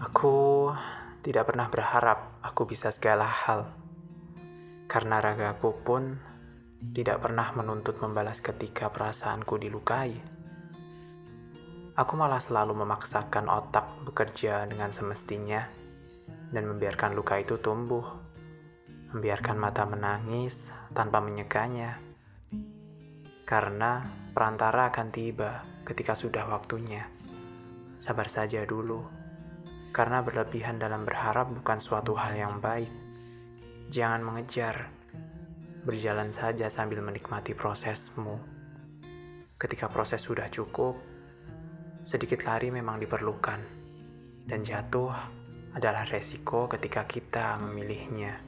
Aku tidak pernah berharap aku bisa segala hal, karena ragaku pun tidak pernah menuntut membalas ketika perasaanku dilukai. Aku malah selalu memaksakan otak bekerja dengan semestinya dan membiarkan luka itu tumbuh, membiarkan mata menangis tanpa menyekanya, karena perantara akan tiba ketika sudah waktunya. Sabar saja dulu karena berlebihan dalam berharap bukan suatu hal yang baik. Jangan mengejar, berjalan saja sambil menikmati prosesmu. Ketika proses sudah cukup, sedikit lari memang diperlukan, dan jatuh adalah resiko ketika kita memilihnya.